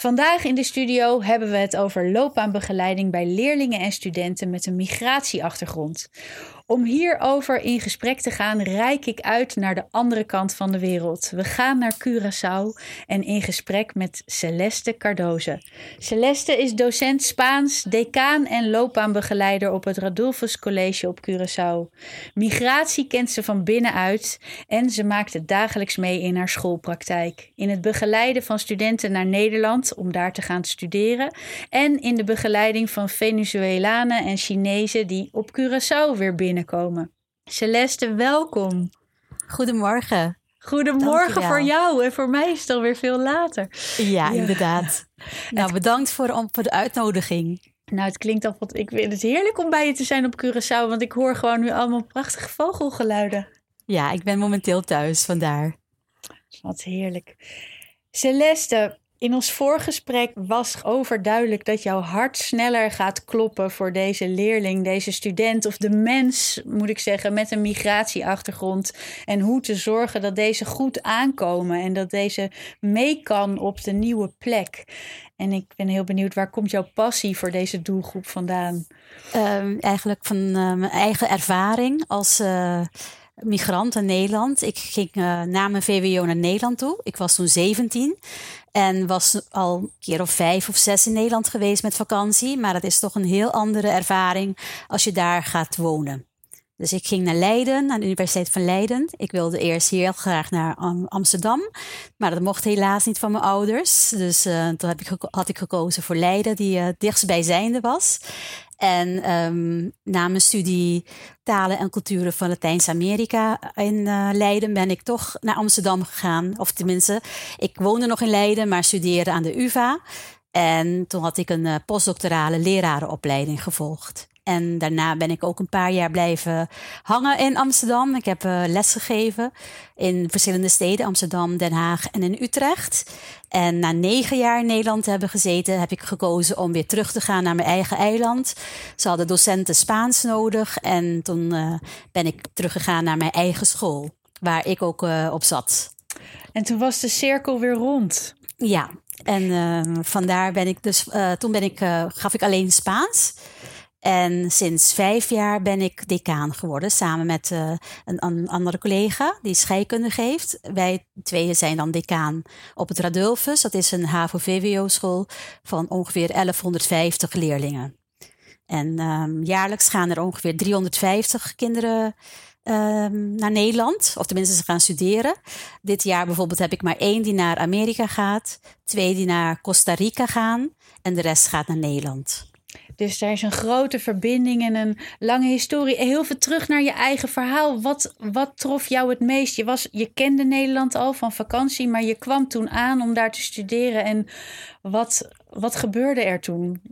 Vandaag in de studio hebben we het over loopbaanbegeleiding bij leerlingen en studenten met een migratieachtergrond. Om hierover in gesprek te gaan, reik ik uit naar de andere kant van de wereld. We gaan naar Curaçao en in gesprek met Celeste Cardoze. Celeste is docent Spaans, decaan en loopbaanbegeleider op het Radulfus College op Curaçao. Migratie kent ze van binnenuit en ze maakt het dagelijks mee in haar schoolpraktijk. In het begeleiden van studenten naar Nederland om daar te gaan studeren en in de begeleiding van Venezuelanen en Chinezen die op Curaçao weer binnen binnenkomen. Celeste, welkom. Goedemorgen. Goedemorgen voor jou en voor mij is het alweer veel later. Ja, inderdaad. Nou, bedankt voor, voor de uitnodiging. Nou, het klinkt al wat. Ik vind het heerlijk om bij je te zijn op Curaçao, want ik hoor gewoon nu allemaal prachtige vogelgeluiden. Ja, ik ben momenteel thuis, vandaar. Wat heerlijk. Celeste, in ons voorgesprek was overduidelijk dat jouw hart sneller gaat kloppen voor deze leerling, deze student of de mens, moet ik zeggen, met een migratieachtergrond. En hoe te zorgen dat deze goed aankomen en dat deze mee kan op de nieuwe plek. En ik ben heel benieuwd, waar komt jouw passie voor deze doelgroep vandaan? Um, eigenlijk van uh, mijn eigen ervaring als. Uh migrant in Nederland. Ik ging uh, na mijn VWO naar Nederland toe. Ik was toen 17 en was al een keer of vijf of zes in Nederland geweest met vakantie. Maar dat is toch een heel andere ervaring als je daar gaat wonen. Dus ik ging naar Leiden, naar de Universiteit van Leiden. Ik wilde eerst heel graag naar Amsterdam, maar dat mocht helaas niet van mijn ouders. Dus uh, toen heb ik, had ik gekozen voor Leiden, die uh, dichtstbijzijnde was. En um, na mijn studie talen en culturen van Latijns-Amerika in uh, Leiden ben ik toch naar Amsterdam gegaan. Of tenminste, ik woonde nog in Leiden, maar studeerde aan de UvA. En toen had ik een uh, postdoctorale lerarenopleiding gevolgd. En daarna ben ik ook een paar jaar blijven hangen in Amsterdam. Ik heb uh, les gegeven in verschillende steden, Amsterdam, Den Haag en in Utrecht. En na negen jaar in Nederland te hebben gezeten, heb ik gekozen om weer terug te gaan naar mijn eigen eiland. Ze hadden docenten Spaans nodig en toen uh, ben ik teruggegaan naar mijn eigen school, waar ik ook uh, op zat. En toen was de cirkel weer rond. Ja, en vandaar ben ik dus, toen ben ik, gaf ik alleen Spaans. En sinds vijf jaar ben ik decaan geworden, samen met uh, een, andere collega die scheikunde geeft. Wij tweeën zijn dan decaan op het Radulfus. Dat is een HAVO-VWO-school van ongeveer 1150 leerlingen. En um, jaarlijks gaan er ongeveer 350 kinderen um, naar Nederland, of tenminste ze gaan studeren. Dit jaar bijvoorbeeld heb ik maar één die naar Amerika gaat, twee die naar Costa Rica gaan en de rest gaat naar Nederland. Dus daar is een grote verbinding en een lange historie. Heel veel terug naar je eigen verhaal. Wat, wat trof jou het meest? Je, was, je kende Nederland al van vakantie, maar je kwam toen aan om daar te studeren. En wat, wat gebeurde er toen?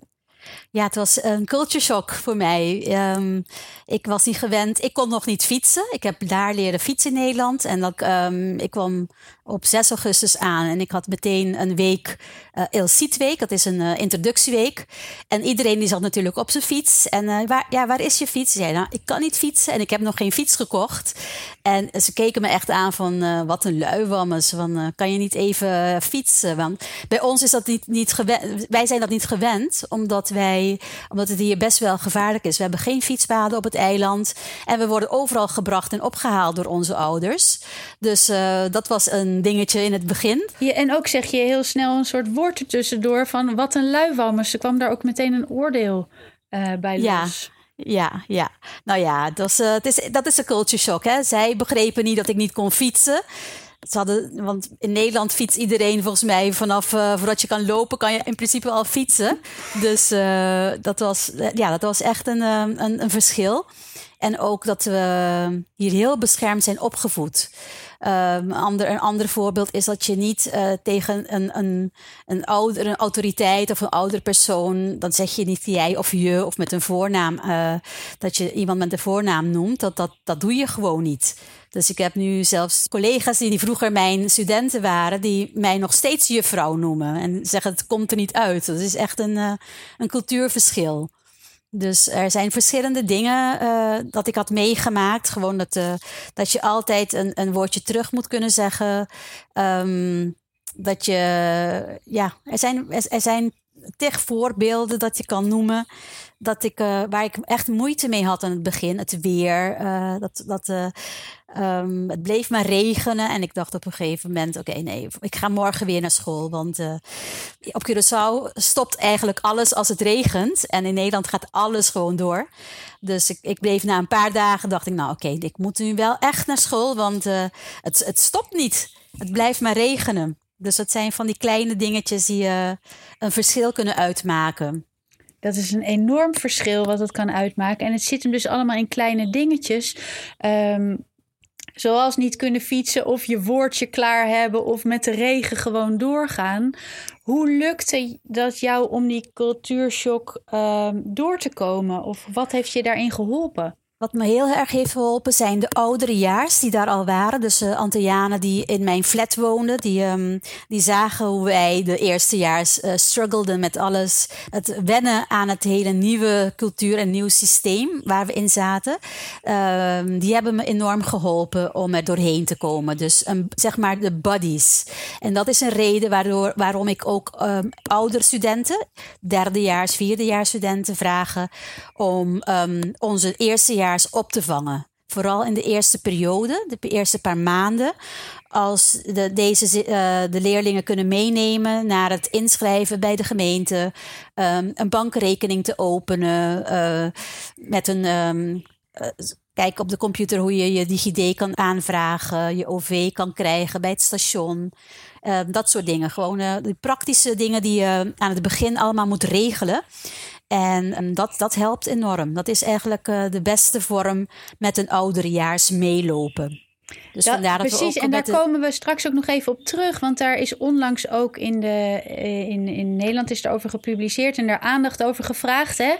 Ja, het was een culture shock voor mij. Um, ik was niet gewend. Ik kon nog niet fietsen. Ik heb daar leren fietsen in Nederland. En dat, um, ik kwam op 6 augustus aan en ik had meteen een week uh, El Week. Dat is een uh, introductieweek. En iedereen die zat natuurlijk op zijn fiets. En uh, waar, ja, waar is je fiets? Zei, nou, ik kan niet fietsen en ik heb nog geen fiets gekocht. En ze keken me echt aan van wat een luiwammes. Van kan je niet even fietsen? Want bij ons is dat niet, niet gewend. Wij zijn dat niet gewend, omdat wij, omdat het hier best wel gevaarlijk is. We hebben geen fietspaden op het eiland. En we worden overal gebracht en opgehaald door onze ouders. Dus dat was een dingetje in het begin. Ja, en ook zeg je heel snel een soort woord ertussendoor van wat een luiwammer. Ze kwam daar ook meteen een oordeel uh, bij los. Ja. Ja, ja. Nou ja, dat is, uh, het is, dat is een culture shock. Hè? Zij begrepen niet dat ik niet kon fietsen. Ze hadden, want in Nederland fietst iedereen volgens mij vanaf uh, voordat je kan lopen, kan je in principe al fietsen. Dus uh, dat, was, ja, dat was echt een, een, een verschil. En ook dat we hier heel beschermd zijn opgevoed. Um, ander, een ander voorbeeld is dat je niet tegen een, een, een, ouder, een autoriteit of een oudere persoon, dan zeg je niet jij of je of met een voornaam, dat je iemand met een voornaam noemt. Dat, dat, dat doe je gewoon niet. Dus ik heb nu zelfs collega's die, vroeger mijn studenten waren, die mij nog steeds juffrouw noemen en zeggen het komt er niet uit. Dat is echt een, uh, een cultuurverschil. Dus er zijn verschillende dingen uh, dat ik had meegemaakt. Gewoon dat, uh, dat je altijd een, een woordje terug moet kunnen zeggen. Um, dat je, ja, er zijn, er zijn tig voorbeelden dat je kan noemen. Dat ik, uh, waar ik echt moeite mee had aan het begin. Het weer. dat, dat, Um, het bleef maar regenen en ik dacht op een gegeven moment: oké, nee, ik ga morgen weer naar school. Want op Curaçao stopt eigenlijk alles als het regent. En in Nederland gaat alles gewoon door. Dus ik, ik bleef na een paar dagen, dacht ik: nou, oké, ik moet nu wel echt naar school, want het, het stopt niet. Het blijft maar regenen. Dus dat zijn van die kleine dingetjes die uh, een verschil kunnen uitmaken. Dat is een enorm verschil wat het kan uitmaken. En het zit hem dus allemaal in kleine dingetjes. Um, Zoals niet kunnen fietsen of je woordje klaar hebben of met de regen gewoon doorgaan. Hoe lukte dat jou om die cultuurshock uh, door te komen? Of wat heeft je daarin geholpen? Wat me heel erg heeft geholpen zijn de oudere jaars die daar al waren. Dus uh, Antillianen die in mijn flat woonden. Die, um, die zagen hoe wij de eerste jaars uh, struggelden met alles. Het wennen aan het hele nieuwe cultuur en nieuw systeem waar we in zaten. Uh, die hebben me enorm geholpen om er doorheen te komen. Dus zeg maar de buddies. En dat is een reden waardoor, waarom ik ook um, oudere studenten, derdejaars, vierdejaars studenten vragen om onze eerste op te vangen. Vooral in de eerste periode, de eerste paar maanden. Als de, deze, uh, de leerlingen kunnen meenemen naar het inschrijven bij de gemeente, um, een bankrekening te openen, uh, met een. Um, kijk op de computer hoe je je DigiD kan aanvragen, je OV kan krijgen bij het station. dat soort dingen. Gewoon de praktische dingen die je aan het begin allemaal moet regelen. En um, dat, dat helpt enorm. Dat is eigenlijk uh, de beste vorm met een ouderejaars meelopen. Dus ja, precies, en daar komen we straks ook nog even op terug. Want daar is onlangs ook in, de, eh, in, in Nederland is er over gepubliceerd en daar aandacht over gevraagd. Hè?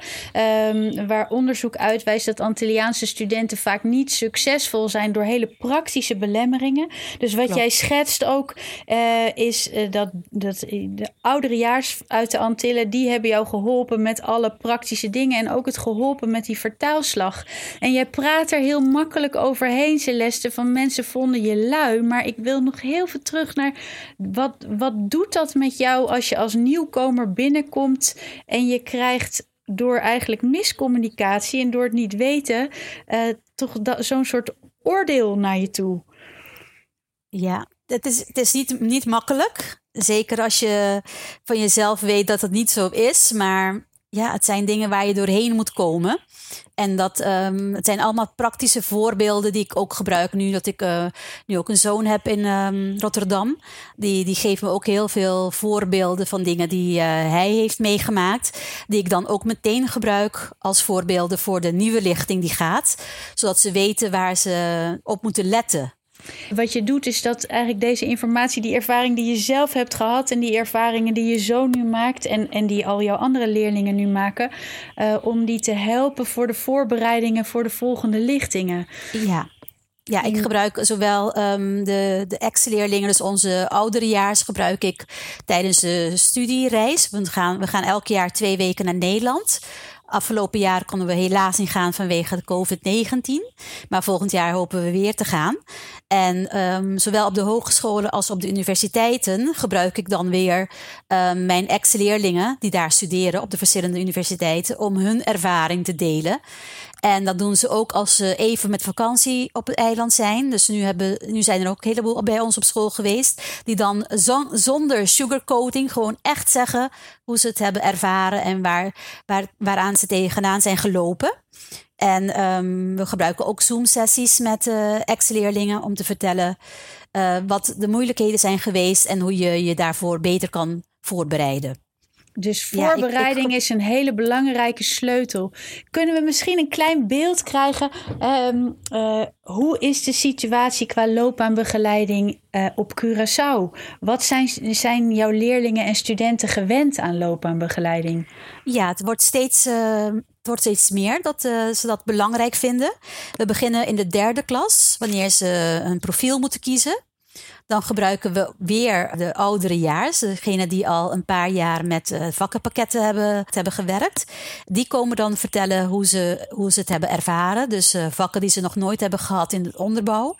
Um, waar onderzoek uitwijst dat Antilliaanse studenten vaak niet succesvol zijn door hele praktische belemmeringen. Dus wat jij schetst ook, uh, is uh, dat, dat de ouderejaars uit de Antillen, die hebben jou geholpen met alle praktische dingen. En ook het geholpen met die vertaalslag. En jij praat er heel makkelijk overheen, Celeste, van mensen vonden je lui. Maar ik wil nog heel veel terug naar wat, wat doet dat met jou als je als nieuwkomer binnenkomt en je krijgt door eigenlijk miscommunicatie en door het niet weten, uh, toch zo'n soort oordeel naar je toe. Ja, het is, het is niet, niet makkelijk. Zeker als je van jezelf weet dat het niet zo is. Maar ja, het zijn dingen waar je doorheen moet komen. En dat um, het zijn allemaal praktische voorbeelden die ik ook gebruik nu dat ik uh, nu ook een zoon heb in um, Rotterdam. Die, die geeft me ook heel veel voorbeelden van dingen die uh, hij heeft meegemaakt. Die ik dan ook meteen gebruik als voorbeelden voor de nieuwe lichting die gaat. Zodat ze weten waar ze op moeten letten. Wat je doet is dat eigenlijk deze informatie, die ervaring die je zelf hebt gehad en die ervaringen die je zo nu maakt en, en die al jouw andere leerlingen nu maken, uh, om die te helpen voor de voorbereidingen voor de volgende lichtingen. Ja. Ja, ik gebruik zowel um, de, de ex-leerlingen, dus onze ouderejaars, gebruik ik tijdens de studiereis. We gaan, we gaan elk jaar twee weken naar Nederland. Afgelopen jaar konden we helaas niet gaan vanwege de COVID-19. Maar volgend jaar hopen we weer te gaan. En um, zowel op de hogescholen als op de universiteiten gebruik ik dan weer um, mijn ex-leerlingen die daar studeren op de verschillende universiteiten om hun ervaring te delen. En dat doen ze ook als ze even met vakantie op het eiland zijn. Dus nu, hebben, nu zijn er ook een heleboel bij ons op school geweest. Die dan zonder sugarcoating gewoon echt zeggen hoe ze het hebben ervaren en waar, waar, waaraan ze tegenaan zijn gelopen. En um, we gebruiken ook Zoom-sessies met uh, ex-leerlingen om te vertellen uh, wat de moeilijkheden zijn geweest en hoe je je daarvoor beter kan voorbereiden. Dus voorbereiding is een hele belangrijke sleutel. Kunnen we misschien een klein beeld krijgen? Um, uh, hoe is de situatie qua loopbaanbegeleiding uh, op Curaçao? Wat zijn, zijn jouw leerlingen en studenten gewend aan loopbaanbegeleiding? Ja, het wordt steeds, uh, het wordt steeds meer dat ze dat belangrijk vinden. We beginnen in de derde klas, wanneer ze een profiel moeten kiezen. Dan gebruiken we weer de oudere jaars, degene die al een paar jaar met uh, vakkenpakketten hebben, hebben gewerkt. Die komen dan vertellen hoe ze, hoe ze het hebben ervaren. Dus uh, vakken die ze nog nooit hebben gehad in het onderbouw.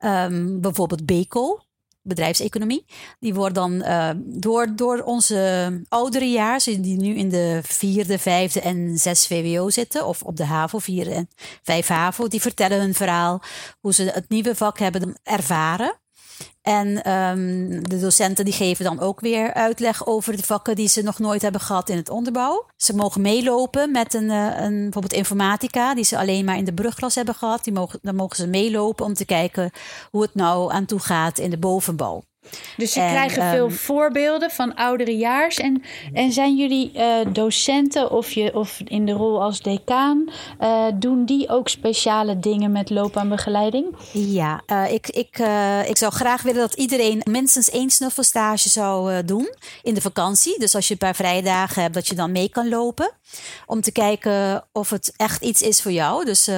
Um, bijvoorbeeld BECO, bedrijfseconomie. Die worden dan uh, door, door onze oudere jaars, die nu in de vierde, vijfde en zes VWO zitten, of op de HAVO, vier en vijf HAVO, die vertellen hun verhaal hoe ze het nieuwe vak hebben ervaren. En um, de docenten die geven dan ook weer uitleg over de vakken die ze nog nooit hebben gehad in het onderbouw. Ze mogen meelopen met een, uh, een bijvoorbeeld informatica die ze alleen maar in de brugklas hebben gehad. Die mogen, dan mogen ze meelopen om te kijken hoe het nou aan toe gaat in de bovenbouw. Dus ze krijgen veel ehm, voorbeelden van ouderejaars. En, en zijn jullie uh, docenten of, je, of in de rol als decaan, uh, doen die ook speciale dingen met loopbaanbegeleiding? Ja, uh, ik, ik, ik zou graag willen dat iedereen minstens één snuffelstage zou doen in de vakantie. Dus als je een paar vrije dagen hebt, dat je dan mee kan lopen. Om te kijken of het echt iets is voor jou. Dus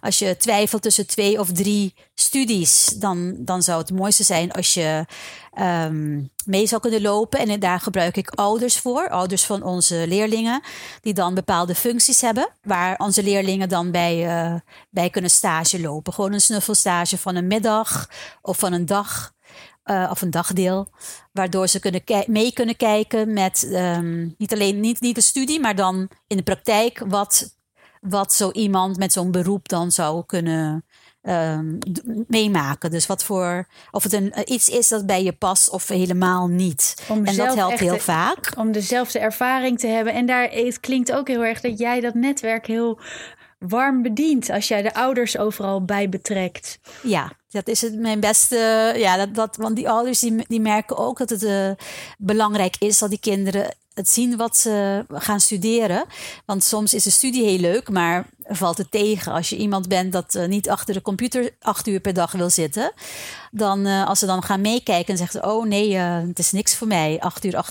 als je twijfelt tussen twee of drie studies, dan, dan zou het mooiste zijn als je um, mee zou kunnen lopen. En daar gebruik ik ouders voor, ouders van onze leerlingen, die dan bepaalde functies hebben, waar onze leerlingen dan bij, uh, bij kunnen stage lopen. Gewoon een snuffelstage van een middag of van een dag. Uh, of een dagdeel, waardoor ze kunnen mee kunnen kijken met um, niet alleen niet, niet de studie, maar dan in de praktijk wat, wat zo iemand met zo'n beroep dan zou kunnen um, meemaken. Dus wat voor, of het een, iets is dat bij je past of helemaal niet. en dat helpt heel vaak. Om dezelfde ervaring te hebben. En daar, het klinkt ook heel erg dat jij dat netwerk heel warm bedient als jij de ouders overal bij betrekt. Ja, dat is het mijn beste. Ja, dat, dat, want die ouders die, die merken ook dat het uh, belangrijk is dat die kinderen het zien wat ze gaan studeren. Want soms is de studie heel leuk, maar valt het tegen. Als je iemand bent dat uh, niet achter de computer acht uur per dag wil zitten, dan uh, als ze dan gaan meekijken en zeggen: Oh nee, uh, het is niks voor mij. Acht uur,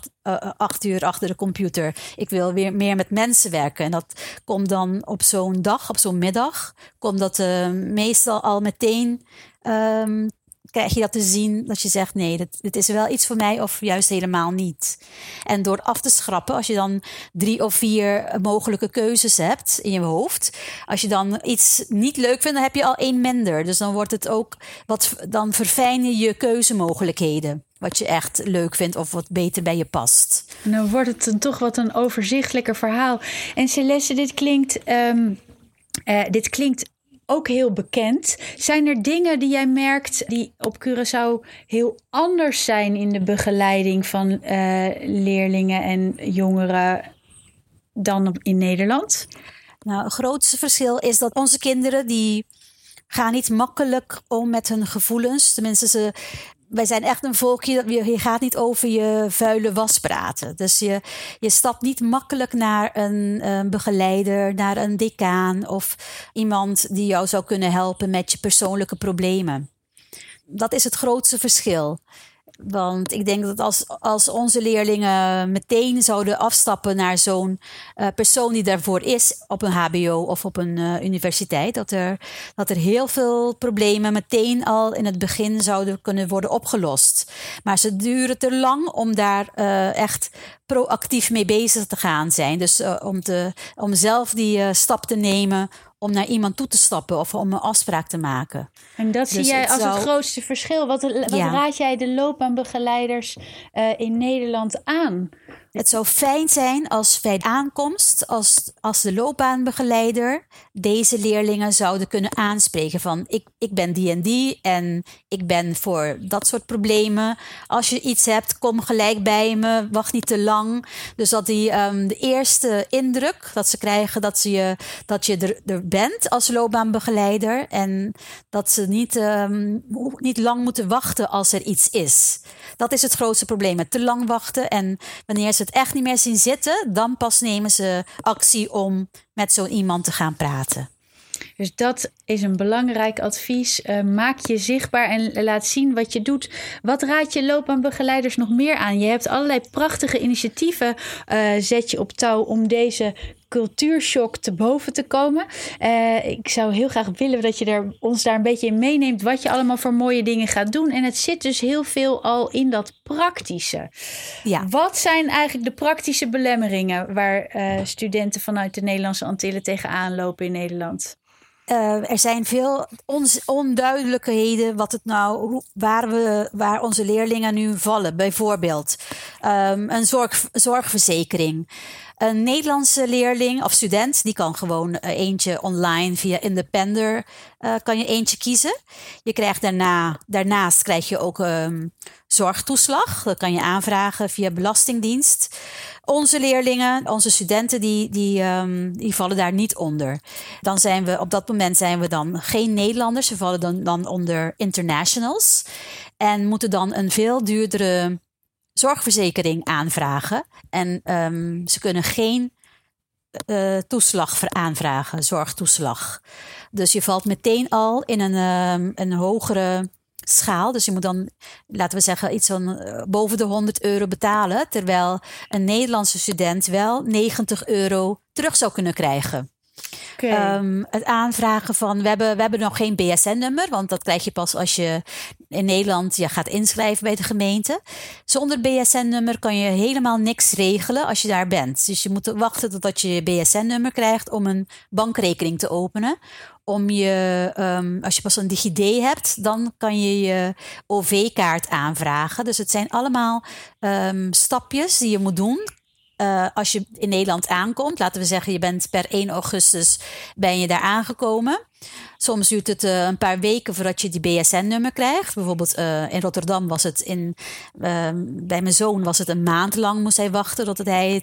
uur achter de computer. Ik wil weer meer met mensen werken. En dat komt dan op zo'n dag, op zo'n middag, komt dat meestal al meteen um, krijg je dat te zien dat je zegt: nee, dit, dit, is wel iets voor mij of juist helemaal niet. En door af te schrappen, als je dan drie of vier mogelijke keuzes hebt in je hoofd, als je dan iets niet leuk vindt, dan heb je al één minder. Dus dan wordt het ook wat, dan verfijn je keuzemogelijkheden. Wat je echt leuk vindt of wat beter bij je past. Dan wordt het dan toch wat een overzichtelijker verhaal. En Celeste, dit klinkt. Um, uh, dit klinkt ook heel bekend. Zijn er dingen die jij merkt die op Curaçao heel anders zijn in de begeleiding van uh, leerlingen en jongeren dan in Nederland? Nou, het grootste verschil is dat onze kinderen die gaan niet makkelijk om met hun gevoelens. Tenminste, ze wij zijn echt een volkje, je gaat niet over je vuile was praten. Dus je, je stapt niet makkelijk naar een, een begeleider, naar een decaan of iemand die jou zou kunnen helpen met je persoonlijke problemen. Dat is het grootste verschil. Want ik denk dat als, als onze leerlingen meteen zouden afstappen naar zo'n uh, persoon die daarvoor is op een HBO of op een uh, universiteit, dat er, dat er heel veel problemen meteen al in het begin zouden kunnen worden opgelost. Maar ze duren te lang om daar uh, echt proactief mee bezig te gaan zijn. Dus om, te, om zelf die stap te nemen om naar iemand toe te stappen of om een afspraak te maken. En dat zie dus jij als het grootste verschil. Wat, wat raad jij de loopbaanbegeleiders uh, in Nederland aan? Het zou fijn zijn als bij aankomst, als, als de loopbaanbegeleider deze leerlingen zouden kunnen aanspreken van ik, ik ben die en die en ik ben voor dat soort problemen. Als je iets hebt, kom gelijk bij me, wacht niet te lang. Dus dat die um, de eerste indruk dat ze krijgen dat, ze je, dat je er, er bent als loopbaanbegeleider en dat ze niet, um, niet lang moeten wachten als er iets is. Dat is het grootste probleem, te lang wachten en wanneer ze het echt niet meer zien zitten, dan pas nemen ze actie om met zo'n iemand te gaan praten. Dus dat is een belangrijk advies. Uh, maak je zichtbaar en laat zien wat je doet. Wat raad je loopbaanbegeleiders nog meer aan? Je hebt allerlei prachtige initiatieven. Uh, zet je op touw om deze cultuurshock te boven te komen. Uh, ik zou heel graag willen dat je er, ons daar een beetje in meeneemt. Wat je allemaal voor mooie dingen gaat doen. En het zit dus heel veel al in dat praktische. Ja. Wat zijn eigenlijk de praktische belemmeringen waar uh, studenten vanuit de Nederlandse Antillen tegenaan lopen in Nederland? Uh, er zijn veel onduidelijkheden wat het nou, hoe, waar, we, waar onze leerlingen nu vallen. Bijvoorbeeld um, een zorg, zorgverzekering. Een Nederlandse leerling of student, die kan gewoon uh, eentje online via Independer, uh, kan je eentje kiezen. Je krijgt daarna, daarnaast krijg je ook um, zorgtoeslag. Dat kan je aanvragen via Belastingdienst. Onze leerlingen, onze studenten, die, die, um, die vallen daar niet onder. Dan zijn we, op dat moment zijn we dan geen Nederlanders. Ze vallen dan, dan onder internationals. En moeten dan een veel duurdere zorgverzekering aanvragen. En um, ze kunnen geen uh, toeslag aanvragen, zorgtoeslag. Dus je valt meteen al in een, um, een hogere schaal. Dus je moet dan, laten we zeggen, iets van uh, boven de 100 euro betalen. Terwijl een Nederlandse student wel 90 euro terug zou kunnen krijgen. Um, het aanvragen van, we hebben, we hebben nog geen BSN-nummer, want dat krijg je pas als je in Nederland je gaat inschrijven bij de gemeente. Zonder BSN-nummer kan je helemaal niks regelen als je daar bent. Dus je moet wachten totdat je je BSN-nummer krijgt om een bankrekening te openen. Om je, um, als je pas een DigiD hebt, dan kan je je OV-kaart aanvragen. Dus het zijn allemaal um, stapjes die je moet doen uh, als je in Nederland aankomt, laten we zeggen je bent per 1 augustus ben je daar aangekomen. Soms duurt het uh, een paar weken voordat je die BSN-nummer krijgt. Bijvoorbeeld uh, in Rotterdam was het in, bij mijn zoon was het een maand lang moest hij wachten tot hij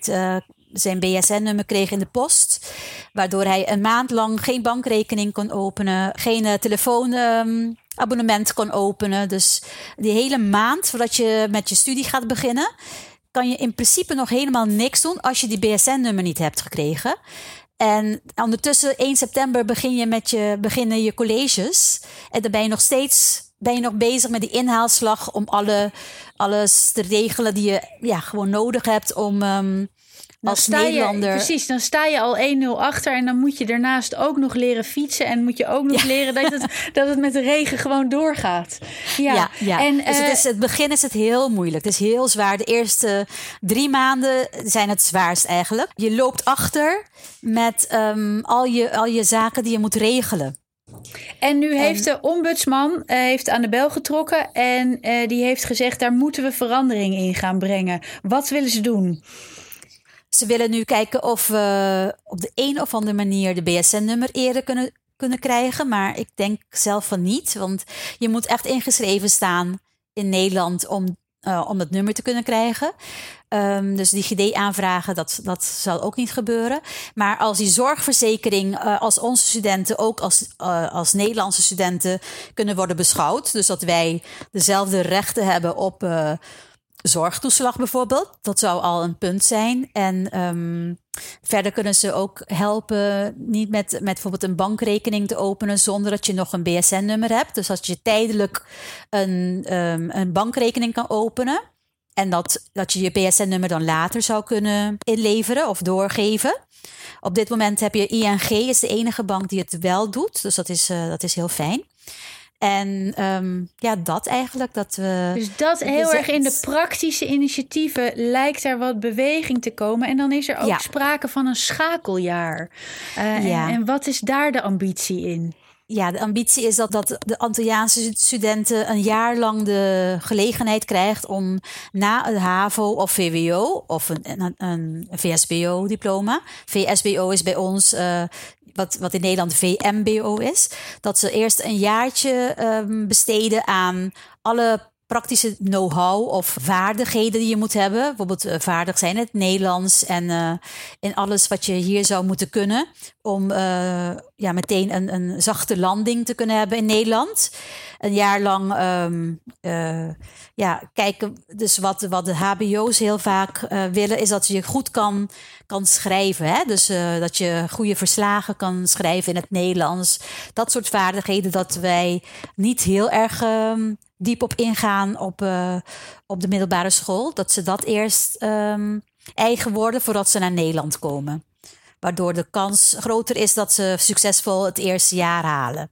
zijn BSN-nummer kreeg in de post. Waardoor hij een maand lang geen bankrekening kon openen, geen telefoonabonnement kon openen. Dus die hele maand voordat je met je studie gaat beginnen kan je in principe nog helemaal niks doen als je die BSN-nummer niet hebt gekregen. En ondertussen 1 september begin je met je, beginnen je colleges. En dan ben je nog steeds ben je nog bezig met die inhaalslag om alle, alles te regelen die je ja, gewoon nodig hebt om um, als sta Nederlander. Je, precies, dan sta je al 1-0 achter en dan moet je daarnaast ook nog leren fietsen en moet je ook nog leren dat het, dat het met de regen gewoon doorgaat. Ja, ja, ja. En, dus het, is, het begin is het heel moeilijk. Het is heel zwaar. De eerste drie maanden zijn het zwaarst eigenlijk. Je loopt achter met um, al, je, al je zaken die je moet regelen. En nu heeft de ombudsman uh, heeft aan de bel getrokken en uh, die heeft gezegd: daar moeten we verandering in gaan brengen. Wat willen ze doen? Ze willen nu kijken of we op de een of andere manier de BSN-nummer eerder kunnen, kunnen krijgen. Maar ik denk zelf van niet. Want je moet echt ingeschreven staan in Nederland om, uh, om dat nummer te kunnen krijgen. Um, dus die GD-aanvragen, dat, dat zal ook niet gebeuren. Maar als die zorgverzekering uh, als onze studenten ook als, uh, als Nederlandse studenten kunnen worden beschouwd. Dus dat wij dezelfde rechten hebben op zorgtoeslag bijvoorbeeld. Dat zou al een punt zijn. En um, verder kunnen ze ook helpen, niet met, met bijvoorbeeld een bankrekening te openen zonder dat je nog een BSN-nummer hebt. Dus als je tijdelijk een, um, een bankrekening kan openen. En dat, dat je je BSN-nummer dan later zou kunnen inleveren of doorgeven. Op dit moment heb je ING, is de enige bank die het wel doet. Dus dat is, uh, dat is heel fijn. En um, ja, dat eigenlijk. Dat we, dus dat heel erg in de praktische initiatieven lijkt er wat beweging te komen. En dan is er ook ja. sprake van een schakeljaar. Uh, ja. en, en wat is daar de ambitie in? Ja, de ambitie is dat, dat de Antilliaanse studenten een jaar lang de gelegenheid krijgt om na het HAVO of VWO of een, een, een VSBO-diploma. VSBO is bij ons uh, wat, wat in Nederland VMBO is. Dat ze eerst een jaartje um, besteden aan alle praktische know-how of vaardigheden die je moet hebben. Bijvoorbeeld uh, vaardig zijn het Nederlands en in alles wat je hier zou moeten kunnen. Om uh, ja, meteen een, een zachte landing te kunnen hebben in Nederland. een jaar lang ehm, eh, ja, kijken. Dus wat, wat de HBO's heel vaak willen, is dat je goed kan, kan schrijven. Hè? Dus dat je goede verslagen kan schrijven in het Nederlands. Dat soort vaardigheden dat wij niet heel erg um, diep op ingaan op, op de middelbare school. Dat ze dat eerst um, eigen worden voordat ze naar Nederland komen. Waardoor de kans groter is dat ze succesvol het eerste jaar halen.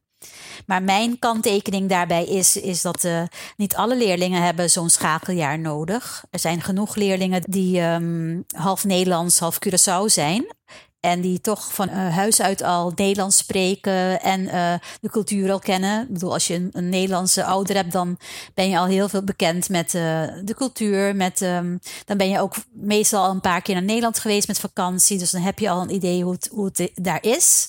Maar mijn kanttekening daarbij is, is dat uh, niet alle leerlingen hebben zo'n schakeljaar nodig. Er zijn genoeg leerlingen die um, half Nederlands, half Curaçao zijn. En die toch van uh, huis uit al Nederlands spreken en uh, de cultuur al kennen. Ik bedoel, als je een, een, Nederlandse ouder hebt, dan ben je al heel veel bekend met uh, de cultuur. Met, um, dan ben je ook meestal al een paar keer naar Nederland geweest met vakantie. Dus dan heb je al een idee hoe het, hoe het daar is.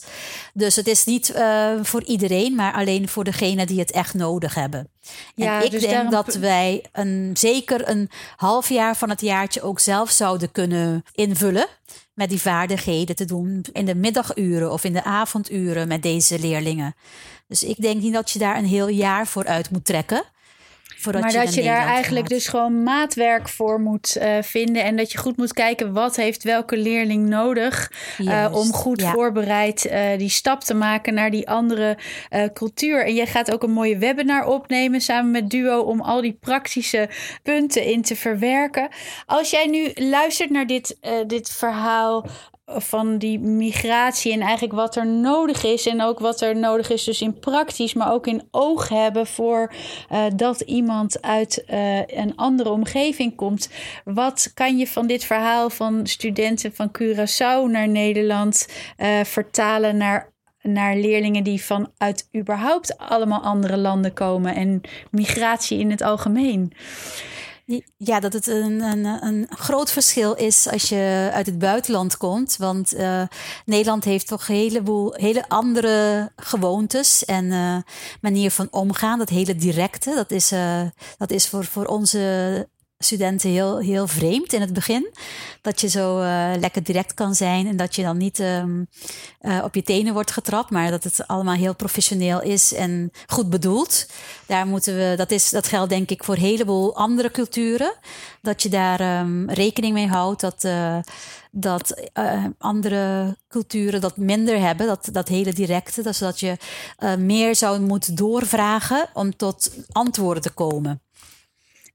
Dus het is niet voor iedereen, maar alleen voor degenen die het echt nodig hebben. Ja, en ik dus denk dat wij een, zeker een half jaar van het jaartje ook zelf zouden kunnen invullen met die vaardigheden te doen in de middaguren of in de avonduren met deze leerlingen. Dus ik denk niet dat je daar een heel jaar voor uit moet trekken maar dat je daar eigenlijk dus gewoon maatwerk voor moet uh, vinden. En dat je goed moet kijken wat heeft welke leerling nodig. Uh, om goed voorbereid uh, die stap te maken naar die andere cultuur. En jij gaat ook een mooie webinar opnemen samen met Duo. Om al die praktische punten in te verwerken. Als jij nu luistert naar dit, dit verhaal van die migratie en eigenlijk wat er nodig is. En ook wat er nodig is, dus in praktisch, maar ook in oog hebben voor uh, dat iemand uit uh, een andere omgeving komt. Wat kan je van dit verhaal van studenten van Curaçao naar Nederland uh, vertalen naar naar leerlingen die vanuit überhaupt allemaal andere landen komen en migratie in het algemeen. Ja, dat het een, een, een groot verschil is als je uit het buitenland komt. Want uh, Nederland heeft toch een heleboel hele andere gewoontes en uh, manier van omgaan. Dat hele directe, dat is, uh, dat is voor, voor onze studenten heel, heel vreemd in het begin. Dat je zo uh, lekker direct kan zijn en dat je dan niet um, uh, op je tenen wordt getrapt, maar dat het allemaal heel professioneel is en goed bedoeld. Daar moeten we, dat, is, dat geldt denk ik voor een heleboel andere culturen. Dat je daar um, rekening mee houdt dat, uh, dat andere culturen dat minder hebben, dat, dat hele directe. Dat, zodat je meer zou moeten doorvragen om tot antwoorden te komen.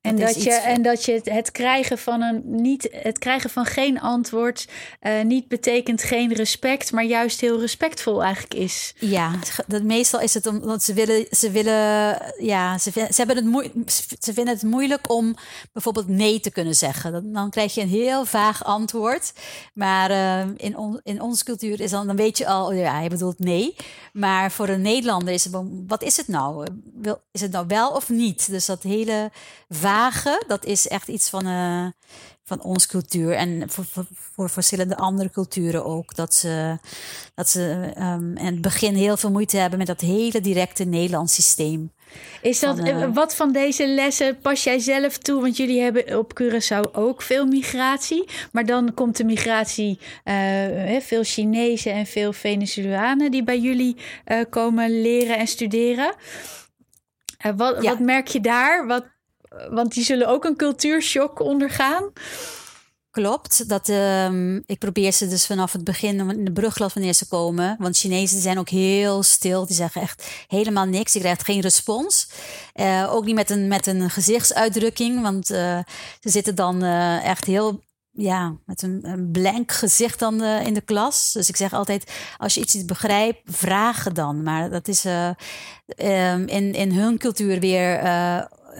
En dat, je, en dat je het, krijgen van een niet, het krijgen van geen antwoord uh, niet betekent geen respect, maar juist heel respectvol eigenlijk is. Ja, dat meestal is het omdat ze willen, ze willen, ja, ze, ze hebben het moe, ze vinden het moeilijk om bijvoorbeeld nee te kunnen zeggen. Dan, dan krijg je een heel vaag antwoord. Maar uh, in, on, in onze cultuur is dan, dan weet je al, ja, je bedoelt nee. Maar voor een Nederlander is het, wat is het nou? Is het nou wel of niet? Dus dat hele dat is echt iets van, uh, van onze cultuur. En voor, voor, voor, verschillende andere culturen ook. Dat ze, dat ze um, in het begin heel veel moeite hebben met dat hele directe Nederlands systeem. Is dat, van, uh, wat van deze lessen pas jij zelf toe? Want jullie hebben op Curaçao ook veel migratie. Maar dan komt de migratie, uh, veel Chinezen en veel Venezolanen die bij jullie komen leren en studeren. wat, ja. wat merk je daar? Wat, want die zullen ook een cultuurshock ondergaan. Klopt. Dat, um, ik probeer ze dus vanaf het begin in de brugklas wanneer ze komen. Want Chinezen zijn ook heel stil. Die zeggen echt helemaal niks. Je krijgt geen respons. Uh, ook niet met een, met een gezichtsuitdrukking. Want uh, ze zitten dan uh, echt heel ja, met een, blank gezicht dan in de klas. Dus ik zeg altijd, als je iets niet begrijpt, vraag dan. Maar dat is um, in, in hun cultuur weer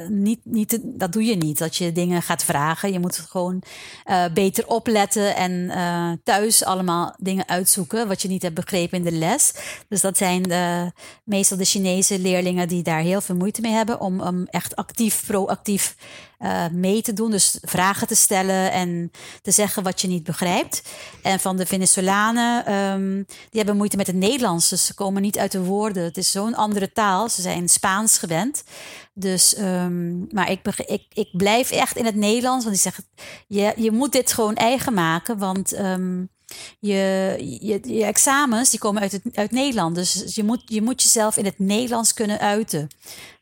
niet, niet, dat doe je niet. Dat je dingen gaat vragen. Je moet gewoon uh, beter opletten en uh, thuis allemaal dingen uitzoeken wat je niet hebt begrepen in de les. Dus dat zijn de, meestal de Chinese leerlingen die daar heel veel moeite mee hebben om echt actief, proactief uh, mee te doen. Dus vragen te stellen en te zeggen wat je niet begrijpt. En van de Venezolanen, um, die hebben moeite met het Nederlands. Dus ze komen niet uit de woorden. Het is zo'n andere taal. Ze zijn Spaans gewend. Dus, um, maar ik, ik, ik blijf echt in het Nederlands. Want die zeggen, je, je moet dit gewoon eigen maken. Want um, je, je, examens die komen uit, het, uit Nederland. Dus je moet, je moet jezelf in het Nederlands kunnen uiten.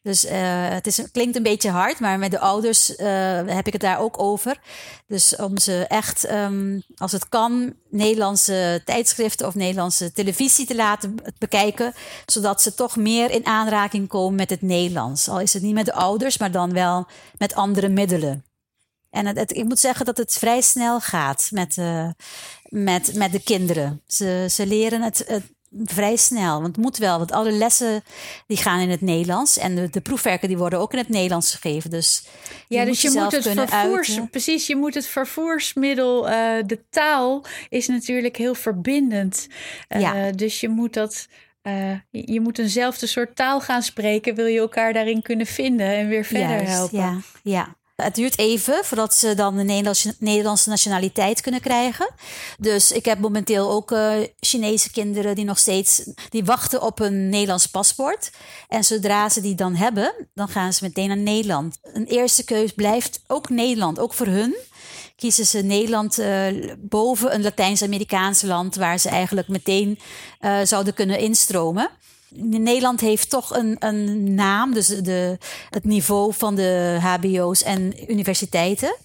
Dus uh, het, is, klinkt een beetje hard, maar met de ouders uh, heb ik het daar ook over. Dus om ze echt, um, als het kan, Nederlandse tijdschriften of Nederlandse televisie te laten bekijken. Zodat ze toch meer in aanraking komen met het Nederlands. Al is het niet met de ouders, maar dan wel met andere middelen. En het, ik moet zeggen dat het vrij snel gaat met, uh, met, met de kinderen. Ze, ze leren het, het vrij snel. Want het moet wel, want alle lessen die gaan in het Nederlands. En de, de proefwerken die worden ook in het Nederlands gegeven. Dus ja, dus je moet het vervoers, precies, je moet het vervoersmiddel, uh, de taal is natuurlijk heel verbindend. Uh, ja. Dus je moet dat. Uh, je moet eenzelfde soort taal gaan spreken, wil je elkaar daarin kunnen vinden en weer verder Juist, helpen. Ja, ja. Het duurt even voordat ze dan de Nederlandse, nationaliteit kunnen krijgen. Dus ik heb momenteel ook uh, Chinese kinderen die nog steeds die wachten op een Nederlands paspoort. En zodra ze die dan hebben, dan gaan ze meteen naar Nederland. Een eerste keus blijft ook Nederland, ook voor hun kiezen ze Nederland uh, boven een Latijns-Amerikaans land waar ze eigenlijk meteen uh, zouden kunnen instromen. Nederland heeft toch een, een naam, dus de, het niveau van de HBO's en universiteiten.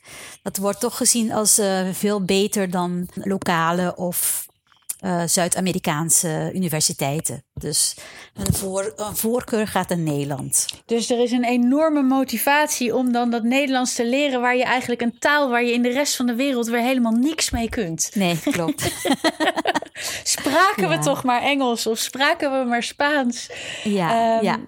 Dat wordt toch gezien als uh, veel beter dan lokale of uh, Zuid-Amerikaanse universiteiten. Dus een, voor, een, voorkeur gaat naar Nederland. Dus er is een enorme motivatie om dan dat Nederlands te leren, waar je eigenlijk een taal waar je in de rest van de wereld weer helemaal niks mee kunt. Nee, klopt. spraken we toch maar Engels of spraken we maar Spaans? Ja, um, ja.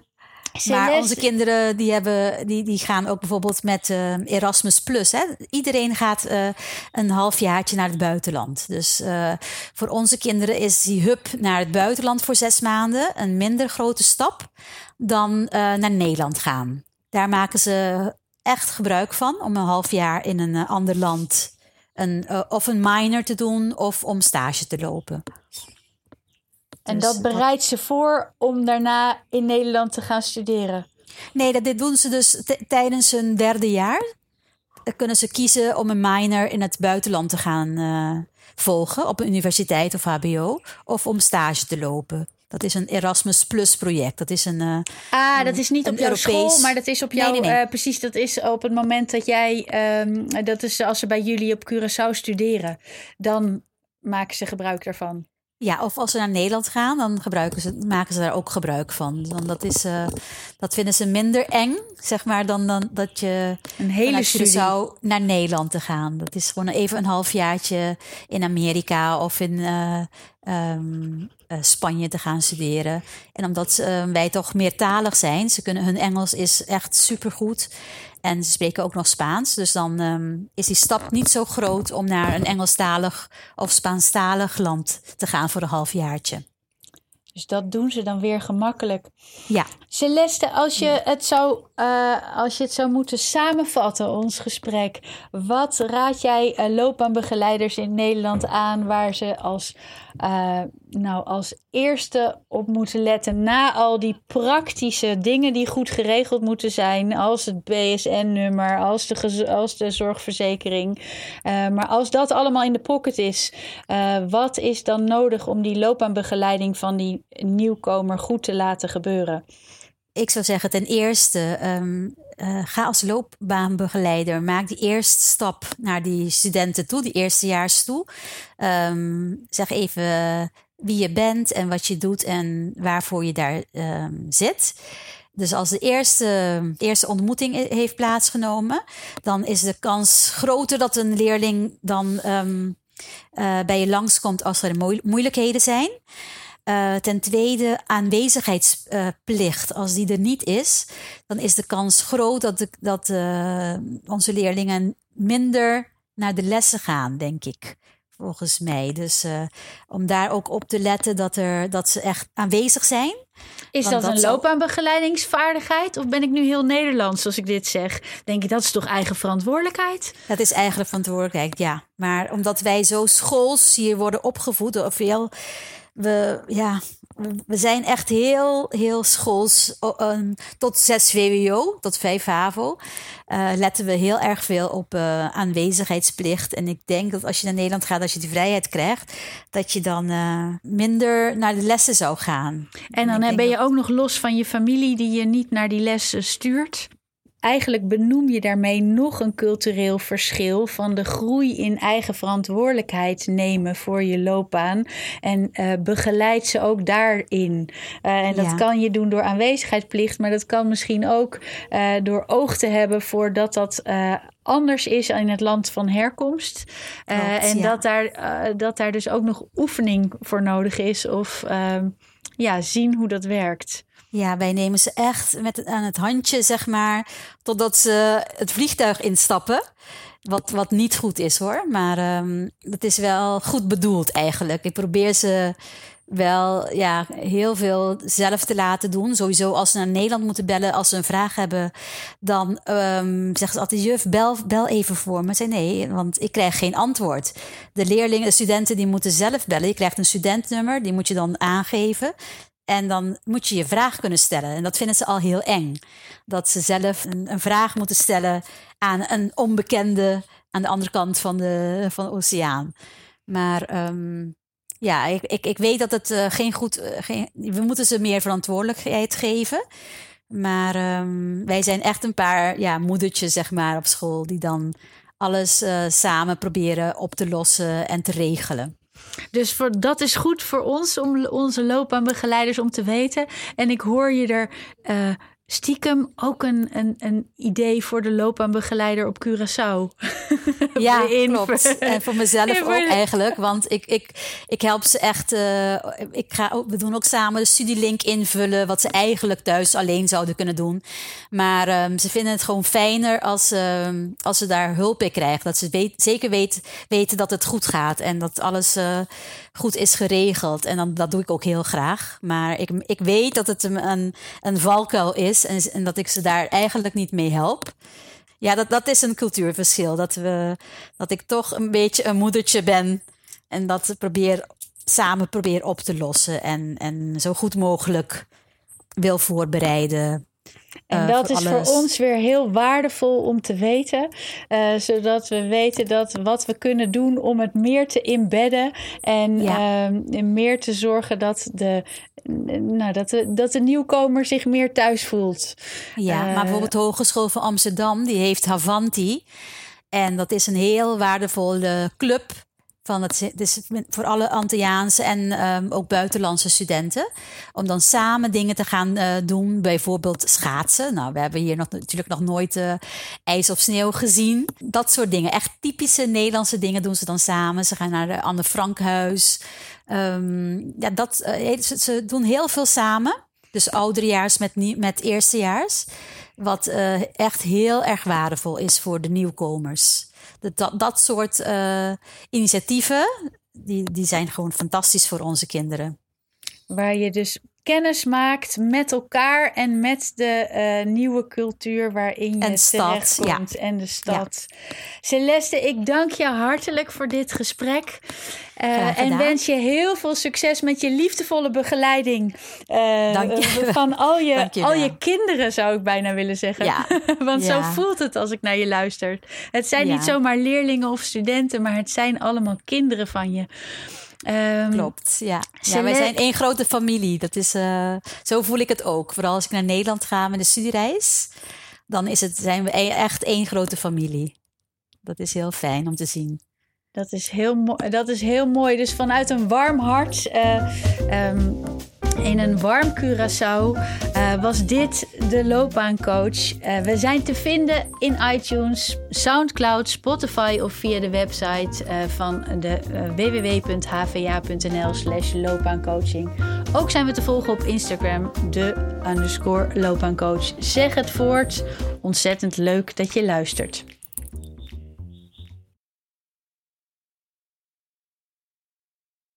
Maar onze kinderen die hebben, die, die gaan ook bijvoorbeeld met uh, Erasmus Plus. Hè? Iedereen gaat uh, een halfjaartje naar het buitenland. Dus uh, voor onze kinderen is die hub naar het buitenland voor zes maanden een minder grote stap dan naar Nederland gaan. Daar maken ze echt gebruik van om een half jaar in een ander land een, of een minor te doen of om stage te lopen. En dus dat bereidt ze voor om daarna in Nederland te gaan studeren? Nee, dat, dit doen ze dus tijdens hun derde jaar. Dan kunnen ze kiezen om een minor in het buitenland te gaan uh, volgen, op een universiteit of HBO, of om stage te lopen. Dat is een Erasmus Plus project. Dat is een. Uh, ah, dat is niet op jouw school, maar dat is op jouw. Nee, nee, nee. Uh, precies, dat is op het moment dat jij. Um, dat is als ze bij jullie op Curaçao studeren. Dan maken ze gebruik daarvan. Ja, of als ze naar Nederland gaan, dan gebruiken ze, maken ze daar ook gebruik van. Dan dat, is, uh, dat vinden ze minder eng, zeg maar, dan, dan dat je een hele studie zou naar Nederland te gaan. Dat is gewoon even een halfjaartje in Amerika of in uh, um, uh, Spanje te gaan studeren. En omdat wij toch meertalig zijn, ze kunnen, hun Engels is echt supergoed. En ze spreken ook nog Spaans. Dus dan um, is die stap niet zo groot om naar een Engelstalig of Spaanstalig land te gaan voor een halfjaartje. Dus dat doen ze dan weer gemakkelijk. Ja. Celeste, als je het zou, uh, als je het zou moeten samenvatten, ons gesprek. Wat raad jij uh, loopbaanbegeleiders in Nederland aan waar ze als, uh, nou, als eerste op moeten letten na al die praktische dingen die goed geregeld moeten zijn, als het BSN-nummer, als de, als de zorgverzekering. maar als dat allemaal in de pocket is, wat is dan nodig om die loopbaanbegeleiding van die nieuwkomer goed te laten gebeuren? Ik zou zeggen, ten eerste, um, uh, ga als loopbaanbegeleider. Maak die eerste stap naar die studenten toe, die eerstejaars toe. Um, zeg even wie je bent en wat je doet en waarvoor je daar um, zit. Dus als de eerste, eerste ontmoeting heeft plaatsgenomen, dan is de kans groter dat een leerling dan um, uh, bij je langskomt als er moeilijkheden zijn. Uh, ten tweede, aanwezigheidsplicht. Als die er niet is, dan is de kans groot dat, de, dat uh, onze leerlingen minder naar de lessen gaan, denk ik. Volgens mij. Dus uh, om daar ook op te letten dat, er, dat ze echt aanwezig zijn. Is dat, dat, een loopbaanbegeleidingsvaardigheid? Of ben ik nu heel Nederlands als ik dit zeg? Denk je dat is toch eigen verantwoordelijkheid? Dat is eigen verantwoordelijkheid, ja. Maar omdat wij zo schools hier worden opgevoed, of veel we, ja, we zijn echt heel, heel schools. Um, tot 6 VWO, tot 5 HAVO. Uh, letten we heel erg veel op uh, aanwezigheidsplicht. En ik denk dat als je naar Nederland gaat, als je die vrijheid krijgt, dat je dan uh, minder naar de lessen zou gaan. En dan ben je ook nog los van je familie die je niet naar die lessen stuurt? Eigenlijk benoem je daarmee nog een cultureel verschil van de groei in eigen verantwoordelijkheid nemen voor je loopbaan. En uh, begeleid ze ook daarin. Uh, en dat kan je doen door aanwezigheidsplicht, maar dat kan misschien ook uh, door oog te hebben voor dat dat anders is in het land van herkomst. Klopt, en ja. dat, daar, dat daar dus ook nog oefening voor nodig is of ehm, ja, zien hoe dat werkt. Ja, wij nemen ze echt met aan het handje, zeg maar, totdat ze het vliegtuig instappen. Wat, wat niet goed is hoor, maar um, dat is wel goed bedoeld eigenlijk. Ik probeer ze wel ja, heel veel zelf te laten doen. Sowieso als ze naar Nederland moeten bellen, als ze een vraag hebben, dan um, zeggen ze altijd: Juf, bel, bel even voor me. Zei nee, want ik krijg geen antwoord. De leerlingen, de studenten, die moeten zelf bellen. Je krijgt een studentnummer, die moet je dan aangeven. En dan moet je je vraag kunnen stellen. En dat vinden ze al heel eng. Dat ze zelf een, vraag moeten stellen aan een onbekende aan de andere kant van de, van oceaan. Maar um, ja, ik, ik, ik weet dat het uh, geen goed. Uh, geen, we moeten ze meer verantwoordelijkheid geven. Maar um, wij zijn echt een paar ja, moedertjes, zeg maar, op school. die dan alles uh, samen proberen op te lossen en te regelen. Dus voor, dat is goed voor ons, om onze loopbaanbegeleiders, om te weten. En ik hoor je er uh, stiekem ook een, een, een idee voor de loopbaanbegeleider op Curaçao. Ja, klopt. En voor mezelf ook eigenlijk. Want ik, ik, ik help ze echt. Uh, ik ga ook, we doen ook samen de studielink invullen. Wat ze eigenlijk thuis alleen zouden kunnen doen. Maar um, ze vinden het gewoon fijner als, um, als ze daar hulp in krijgen. Dat ze weet, zeker weet, weten dat het goed gaat. En dat alles uh, goed is geregeld. En dan, dat doe ik ook heel graag. Maar ik, ik weet dat het een, een, valkuil is en, en dat ik ze daar eigenlijk niet mee help. Ja, dat, dat is een cultuurverschil. Dat, we, dat ik toch een beetje een moedertje ben en dat probeer, samen probeer op te lossen en, en zo goed mogelijk wil voorbereiden en uh, dat is voor ons weer heel waardevol om te weten. Uh, zodat we weten dat wat we kunnen doen om het meer te inbedden. En ja. uh, meer te zorgen dat de, nou, dat, de, dat de nieuwkomer zich meer thuis voelt. Ja, maar bijvoorbeeld de Hogeschool van Amsterdam, die heeft Havanti. En dat is een heel waardevolle club van het, dus voor alle Antilliaanse en um, ook buitenlandse studenten. Om dan samen dingen te gaan uh, doen. Bijvoorbeeld schaatsen. Nou, we hebben hier nog, natuurlijk nog nooit uh, ijs of sneeuw gezien. Dat soort dingen. Echt typische Nederlandse dingen doen ze dan samen. Ze gaan naar de Anne Frankhuis. Um, ja, dat, ze, ze, doen heel veel samen. Dus ouderejaars met, met eerstejaars. Wat echt heel erg waardevol is voor de nieuwkomers dat, dat soort uh, initiatieven, die, die zijn gewoon fantastisch voor onze kinderen. Waar je dus kennis maakt met elkaar en met de uh, nieuwe cultuur waarin je en stad, komt ja. en de stad. Ja. Celeste, ik dank je hartelijk voor dit gesprek. Uh, en wens je heel veel succes met je liefdevolle begeleiding. Uh, dank je. Van al je, al je kinderen, zou ik bijna willen zeggen. Ja. Want zo voelt het als ik naar je luister. Het zijn niet zomaar leerlingen of studenten, maar het zijn allemaal kinderen van je. Um, Klopt, ja. ja. Wij zijn één grote familie. Dat is, uh, zo voel ik het ook. Vooral als ik naar Nederland ga met de studiereis, dan is het, zijn we e-, echt één grote familie. Dat is heel fijn om te zien. Dat is heel, mooi. dat is heel mooi. Dus vanuit een warm hart. Uh, um, in een warm Curaçao uh, was dit de loopbaancoach. Uh, we zijn te vinden in iTunes, Soundcloud, Spotify of via de website uh, van de www.hva.nl slash loopbaancoaching. Ook zijn we te volgen op Instagram, de underscore loopbaancoach. Zeg het voort. Ontzettend leuk dat je luistert.